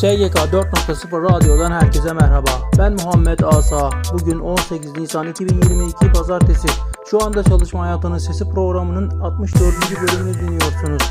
SGK 4.0 Radyo'dan herkese merhaba. Ben Muhammed Asa. Bugün 18 Nisan 2022 Pazartesi. Şu anda Çalışma Hayatının Sesi programının 64. bölümünü dinliyorsunuz.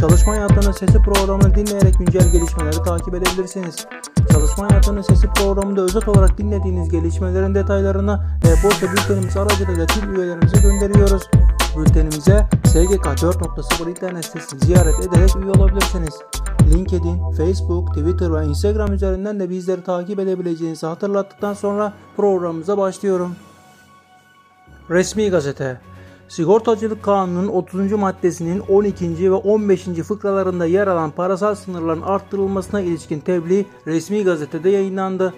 Çalışma Hayatının Sesi programını dinleyerek güncel gelişmeleri takip edebilirsiniz. Çalışma Hayatının Sesi programında özet olarak dinlediğiniz gelişmelerin detaylarını e-posta bültenimiz aracılığıyla tüm üyelerimize gönderiyoruz. Bültenimize SGK 4.0 internet sitesini ziyaret ederek üye olabilirsiniz. LinkedIn, Facebook, Twitter ve Instagram üzerinden de bizleri takip edebileceğinizi hatırlattıktan sonra programımıza başlıyorum. Resmi Gazete Sigortacılık Kanunu'nun 30. maddesinin 12. ve 15. fıkralarında yer alan parasal sınırların arttırılmasına ilişkin tebliğ resmi gazetede yayınlandı.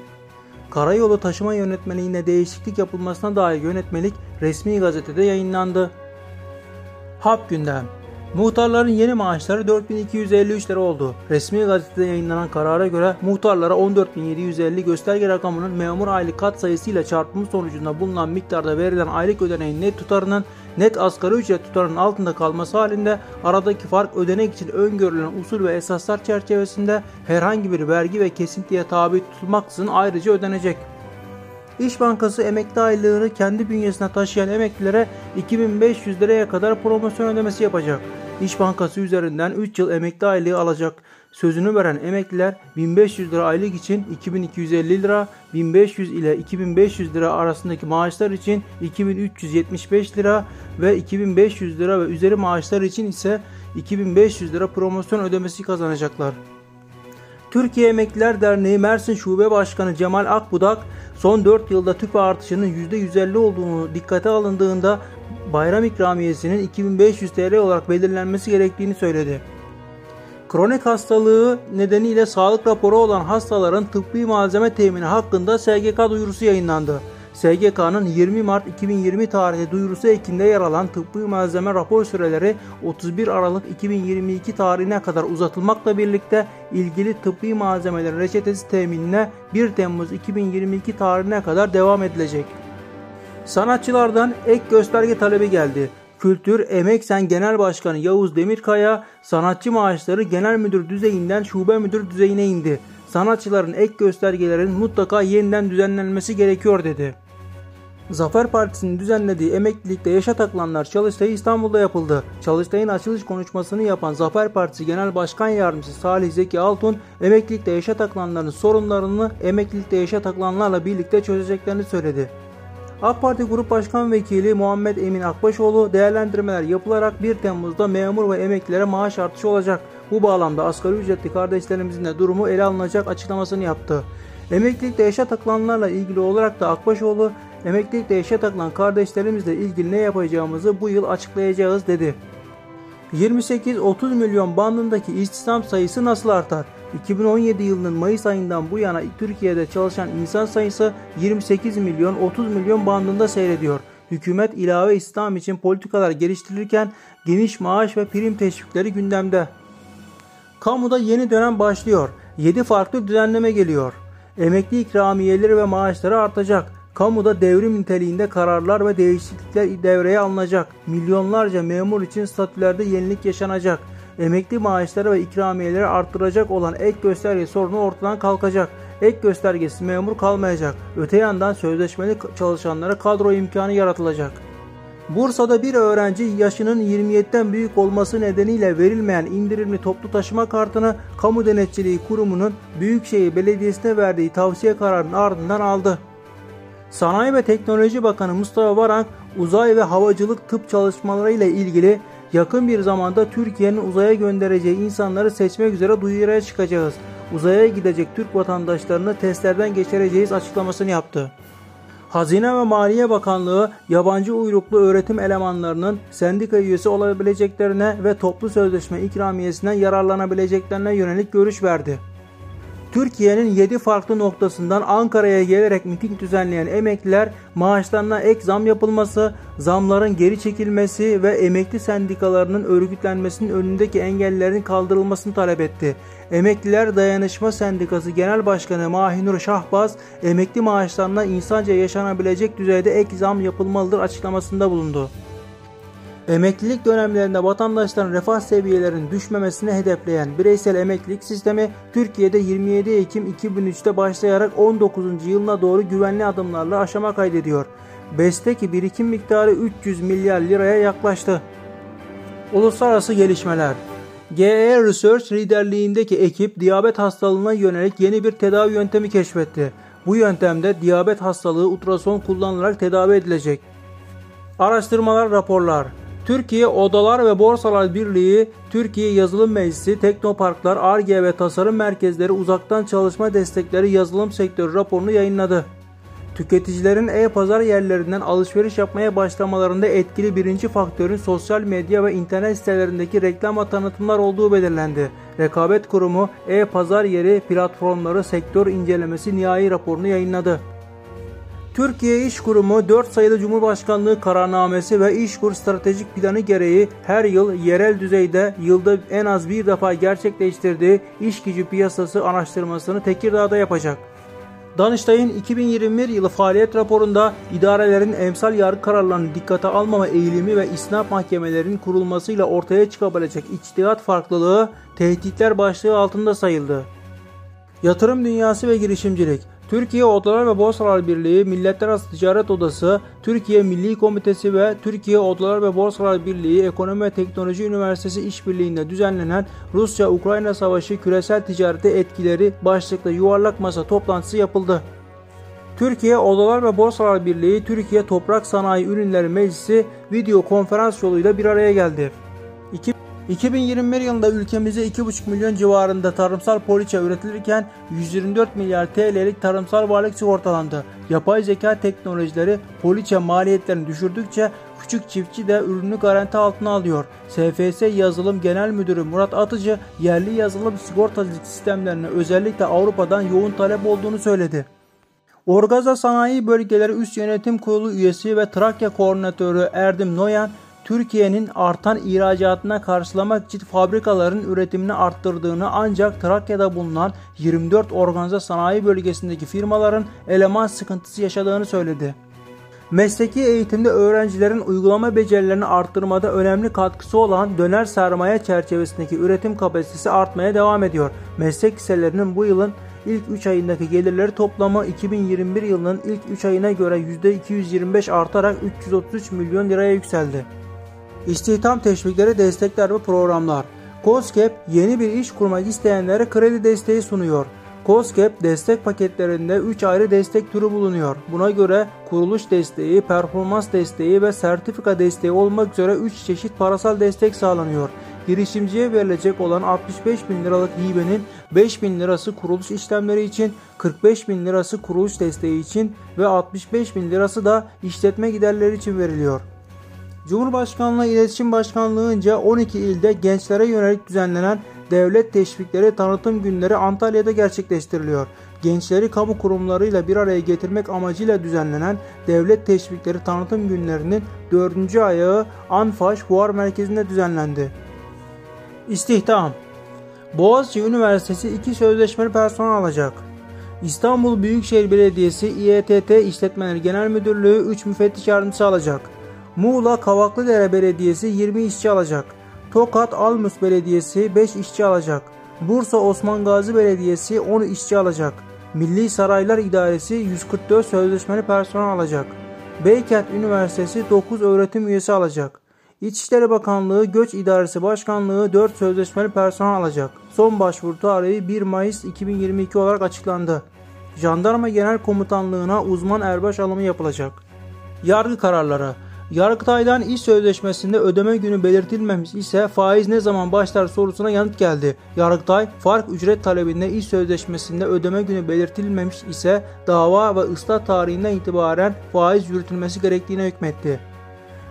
Karayolu taşıma yönetmeliğine değişiklik yapılmasına dair yönetmelik resmi gazetede yayınlandı. Hap gündem Muhtarların yeni maaşları 4253 lira oldu. Resmi gazetede yayınlanan karara göre muhtarlara 14750 gösterge rakamının memur aylık kat sayısıyla çarpımı sonucunda bulunan miktarda verilen aylık ödeneğin net tutarının net asgari ücret tutarının altında kalması halinde aradaki fark ödenek için öngörülen usul ve esaslar çerçevesinde herhangi bir vergi ve kesintiye tabi tutulmaksızın ayrıca ödenecek. İş Bankası emekli aylığını kendi bünyesine taşıyan emeklilere 2500 liraya kadar promosyon ödemesi yapacak. İş Bankası üzerinden 3 yıl emekli aylığı alacak. Sözünü veren emekliler 1500 lira aylık için 2250 lira, 1500 ile 2500 lira arasındaki maaşlar için 2375 lira ve 2500 lira ve üzeri maaşlar için ise 2500 lira promosyon ödemesi kazanacaklar. Türkiye Emekliler Derneği Mersin Şube Başkanı Cemal Akbudak son 4 yılda tüp artışının %150 olduğunu dikkate alındığında bayram ikramiyesinin 2500 TL olarak belirlenmesi gerektiğini söyledi. Kronik hastalığı nedeniyle sağlık raporu olan hastaların tıbbi malzeme temini hakkında SGK duyurusu yayınlandı. SGK'nın 20 Mart 2020 tarihli duyurusu ekinde yer alan tıbbi malzeme rapor süreleri 31 Aralık 2022 tarihine kadar uzatılmakla birlikte ilgili tıbbi malzemelerin reçetesi teminine 1 Temmuz 2022 tarihine kadar devam edilecek. Sanatçılardan ek gösterge talebi geldi. Kültür Emek Sen Genel Başkanı Yavuz Demirkaya sanatçı maaşları genel müdür düzeyinden şube müdür düzeyine indi. Sanatçıların ek göstergelerin mutlaka yeniden düzenlenmesi gerekiyor dedi. Zafer Partisi'nin düzenlediği emeklilikte yaşa takılanlar çalıştayı İstanbul'da yapıldı. Çalıştayın açılış konuşmasını yapan Zafer Partisi Genel Başkan Yardımcısı Salih Zeki Altun, emeklilikte yaşa takılanların sorunlarını emeklilikte yaşa takılanlarla birlikte çözeceklerini söyledi. AK Parti Grup Başkan Vekili Muhammed Emin Akbaşoğlu değerlendirmeler yapılarak 1 Temmuz'da memur ve emeklilere maaş artışı olacak. Bu bağlamda asgari ücretli kardeşlerimizin de durumu ele alınacak açıklamasını yaptı. Emeklilikte yaşa takılanlarla ilgili olarak da Akbaşoğlu, emeklilikte yaşa takılan kardeşlerimizle ilgili ne yapacağımızı bu yıl açıklayacağız dedi. 28-30 milyon bandındaki istihdam sayısı nasıl artar? 2017 yılının Mayıs ayından bu yana Türkiye'de çalışan insan sayısı 28 milyon 30 milyon bandında seyrediyor. Hükümet ilave istihdam için politikalar geliştirirken geniş maaş ve prim teşvikleri gündemde. Kamuda yeni dönem başlıyor. 7 farklı düzenleme geliyor. Emekli ikramiyeleri ve maaşları artacak. Kamuda devrim niteliğinde kararlar ve değişiklikler devreye alınacak. Milyonlarca memur için statülerde yenilik yaşanacak emekli maaşları ve ikramiyeleri arttıracak olan ek gösterge sorunu ortadan kalkacak. Ek göstergesi memur kalmayacak. Öte yandan sözleşmeli çalışanlara kadro imkanı yaratılacak. Bursa'da bir öğrenci yaşının 27'den büyük olması nedeniyle verilmeyen indirimli toplu taşıma kartını Kamu Denetçiliği Kurumu'nun Büyükşehir Belediyesi'ne verdiği tavsiye kararının ardından aldı. Sanayi ve Teknoloji Bakanı Mustafa Varank, uzay ve havacılık tıp çalışmaları ile ilgili Yakın bir zamanda Türkiye'nin uzaya göndereceği insanları seçmek üzere duyuruya çıkacağız. Uzaya gidecek Türk vatandaşlarını testlerden geçireceğiz açıklamasını yaptı. Hazine ve Maliye Bakanlığı yabancı uyruklu öğretim elemanlarının sendika üyesi olabileceklerine ve toplu sözleşme ikramiyesinden yararlanabileceklerine yönelik görüş verdi. Türkiye'nin 7 farklı noktasından Ankara'ya gelerek miting düzenleyen emekliler maaşlarına ek zam yapılması, zamların geri çekilmesi ve emekli sendikalarının örgütlenmesinin önündeki engellerin kaldırılmasını talep etti. Emekliler Dayanışma Sendikası Genel Başkanı Mahinur Şahbaz, emekli maaşlarına insanca yaşanabilecek düzeyde ek zam yapılmalıdır açıklamasında bulundu. Emeklilik dönemlerinde vatandaşların refah seviyelerinin düşmemesini hedefleyen bireysel emeklilik sistemi Türkiye'de 27 Ekim 2003'te başlayarak 19. yılına doğru güvenli adımlarla aşama kaydediyor. BES'teki birikim miktarı 300 milyar liraya yaklaştı. Uluslararası gelişmeler GE Research liderliğindeki ekip diyabet hastalığına yönelik yeni bir tedavi yöntemi keşfetti. Bu yöntemde diyabet hastalığı ultrason kullanılarak tedavi edilecek. Araştırmalar, raporlar Türkiye Odalar ve Borsalar Birliği, Türkiye Yazılım Meclisi, Teknoparklar, ARGE ve Tasarım Merkezleri Uzaktan Çalışma Destekleri Yazılım Sektörü raporunu yayınladı. Tüketicilerin e-pazar yerlerinden alışveriş yapmaya başlamalarında etkili birinci faktörün sosyal medya ve internet sitelerindeki reklam ve tanıtımlar olduğu belirlendi. Rekabet Kurumu e-pazar yeri platformları sektör incelemesi nihai raporunu yayınladı. Türkiye İş Kurumu 4 sayılı Cumhurbaşkanlığı kararnamesi ve İşkur stratejik planı gereği her yıl yerel düzeyde yılda en az bir defa gerçekleştirdiği iş gücü piyasası araştırmasını Tekirdağ'da yapacak. Danıştay'ın 2021 yılı faaliyet raporunda idarelerin emsal yargı kararlarını dikkate almama eğilimi ve isnaf mahkemelerinin kurulmasıyla ortaya çıkabilecek içtihat farklılığı tehditler başlığı altında sayıldı. Yatırım dünyası ve girişimcilik Türkiye Odalar ve Borsalar Birliği, Milletler Arası Ticaret Odası, Türkiye Milli Komitesi ve Türkiye Odalar ve Borsalar Birliği Ekonomi ve Teknoloji Üniversitesi işbirliğinde düzenlenen Rusya-Ukrayna Savaşı küresel ticarete etkileri başlıklı yuvarlak masa toplantısı yapıldı. Türkiye Odalar ve Borsalar Birliği, Türkiye Toprak Sanayi Ürünleri Meclisi video konferans yoluyla bir araya geldi. 2021 yılında ülkemizde 2,5 milyon civarında tarımsal poliçe üretilirken 124 milyar TL'lik tarımsal varlık sigortalandı. Yapay zeka teknolojileri poliçe maliyetlerini düşürdükçe küçük çiftçi de ürünü garanti altına alıyor. SFS Yazılım Genel Müdürü Murat Atıcı yerli yazılım sigortacılık sistemlerine özellikle Avrupa'dan yoğun talep olduğunu söyledi. Orgaza Sanayi Bölgeleri Üst Yönetim Kurulu üyesi ve Trakya Koordinatörü Erdim Noyan Türkiye'nin artan ihracatına karşılamak için fabrikaların üretimini arttırdığını ancak Trakya'da bulunan 24 organize sanayi bölgesindeki firmaların eleman sıkıntısı yaşadığını söyledi. Mesleki eğitimde öğrencilerin uygulama becerilerini arttırmada önemli katkısı olan döner sermaye çerçevesindeki üretim kapasitesi artmaya devam ediyor. Meslek liselerinin bu yılın ilk 3 ayındaki gelirleri toplamı 2021 yılının ilk 3 ayına göre %225 artarak 333 milyon liraya yükseldi. İstihdam teşvikleri, destekler ve programlar. COSGAP yeni bir iş kurmak isteyenlere kredi desteği sunuyor. COSGAP destek paketlerinde 3 ayrı destek türü bulunuyor. Buna göre kuruluş desteği, performans desteği ve sertifika desteği olmak üzere 3 çeşit parasal destek sağlanıyor. Girişimciye verilecek olan 65 bin liralık hibenin 5 bin lirası kuruluş işlemleri için, 45 bin lirası kuruluş desteği için ve 65 bin lirası da işletme giderleri için veriliyor. Cumhurbaşkanlığı İletişim Başkanlığı'nca 12 ilde gençlere yönelik düzenlenen devlet teşvikleri tanıtım günleri Antalya'da gerçekleştiriliyor. Gençleri kamu kurumlarıyla bir araya getirmek amacıyla düzenlenen devlet teşvikleri tanıtım günlerinin 4. ayağı Anfaş Fuar Merkezi'nde düzenlendi. İstihdam Boğaziçi Üniversitesi 2 sözleşmeli personel alacak. İstanbul Büyükşehir Belediyesi İETT İşletmeleri Genel Müdürlüğü 3 müfettiş yardımcısı alacak. Muğla Kavaklıdere Belediyesi 20 işçi alacak. Tokat Almus Belediyesi 5 işçi alacak. Bursa Osman Gazi Belediyesi 10 işçi alacak. Milli Saraylar İdaresi 144 sözleşmeli personel alacak. Beykent Üniversitesi 9 öğretim üyesi alacak. İçişleri Bakanlığı Göç İdaresi Başkanlığı 4 sözleşmeli personel alacak. Son başvuru tarihi 1 Mayıs 2022 olarak açıklandı. Jandarma Genel Komutanlığı'na uzman erbaş alımı yapılacak. Yargı kararları Yargıtay'dan iş sözleşmesinde ödeme günü belirtilmemiş ise faiz ne zaman başlar sorusuna yanıt geldi. Yargıtay, fark ücret talebinde iş sözleşmesinde ödeme günü belirtilmemiş ise dava ve ıslah tarihinden itibaren faiz yürütülmesi gerektiğine hükmetti.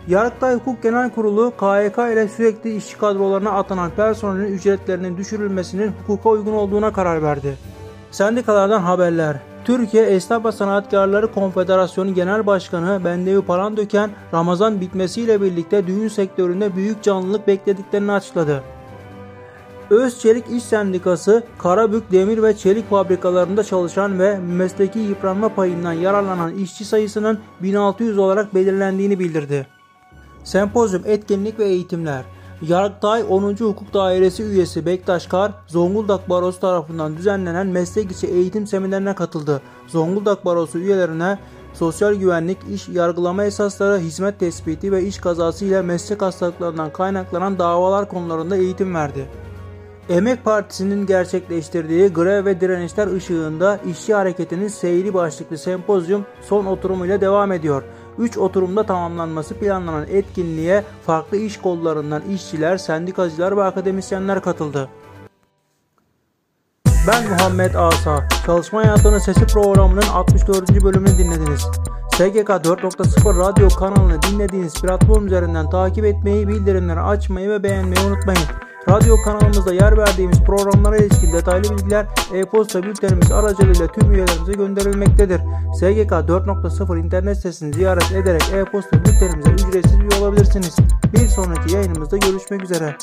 Yargıtay Hukuk Genel Kurulu KYK ile sürekli işçi kadrolarına atanan personelin ücretlerinin düşürülmesinin hukuka uygun olduğuna karar verdi. Sendikalardan haberler Türkiye Esnaf ve Sanatkarları Konfederasyonu Genel Başkanı Bendevi Palandöken, Ramazan bitmesiyle birlikte düğün sektöründe büyük canlılık beklediklerini açıkladı. Özçelik İş Sendikası, Karabük demir ve çelik fabrikalarında çalışan ve mesleki yıpranma payından yararlanan işçi sayısının 1600 olarak belirlendiğini bildirdi. Sempozyum etkinlik ve eğitimler Yargıtay 10. Hukuk Dairesi üyesi Bektaş Kar, Zonguldak Barosu tarafından düzenlenen meslek içi eğitim seminerine katıldı. Zonguldak Barosu üyelerine sosyal güvenlik, iş yargılama esasları, hizmet tespiti ve iş kazası ile meslek hastalıklarından kaynaklanan davalar konularında eğitim verdi. Emek Partisi'nin gerçekleştirdiği grev ve direnişler ışığında işçi hareketinin seyri başlıklı sempozyum son oturumuyla devam ediyor. 3 oturumda tamamlanması planlanan etkinliğe farklı iş kollarından işçiler, sendikacılar ve akademisyenler katıldı. Ben Muhammed Asa. Çalışma Hayatının Sesi programının 64. bölümünü dinlediniz. SGK 4.0 radyo kanalını dinlediğiniz platform üzerinden takip etmeyi, bildirimleri açmayı ve beğenmeyi unutmayın. Radyo kanalımızda yer verdiğimiz programlara ilişkin detaylı bilgiler e-posta bültenimiz aracılığıyla tüm üyelerimize gönderilmektedir. SGK 4.0 internet sitesini ziyaret ederek e-posta bültenimize ücretsiz üye olabilirsiniz. Bir sonraki yayınımızda görüşmek üzere.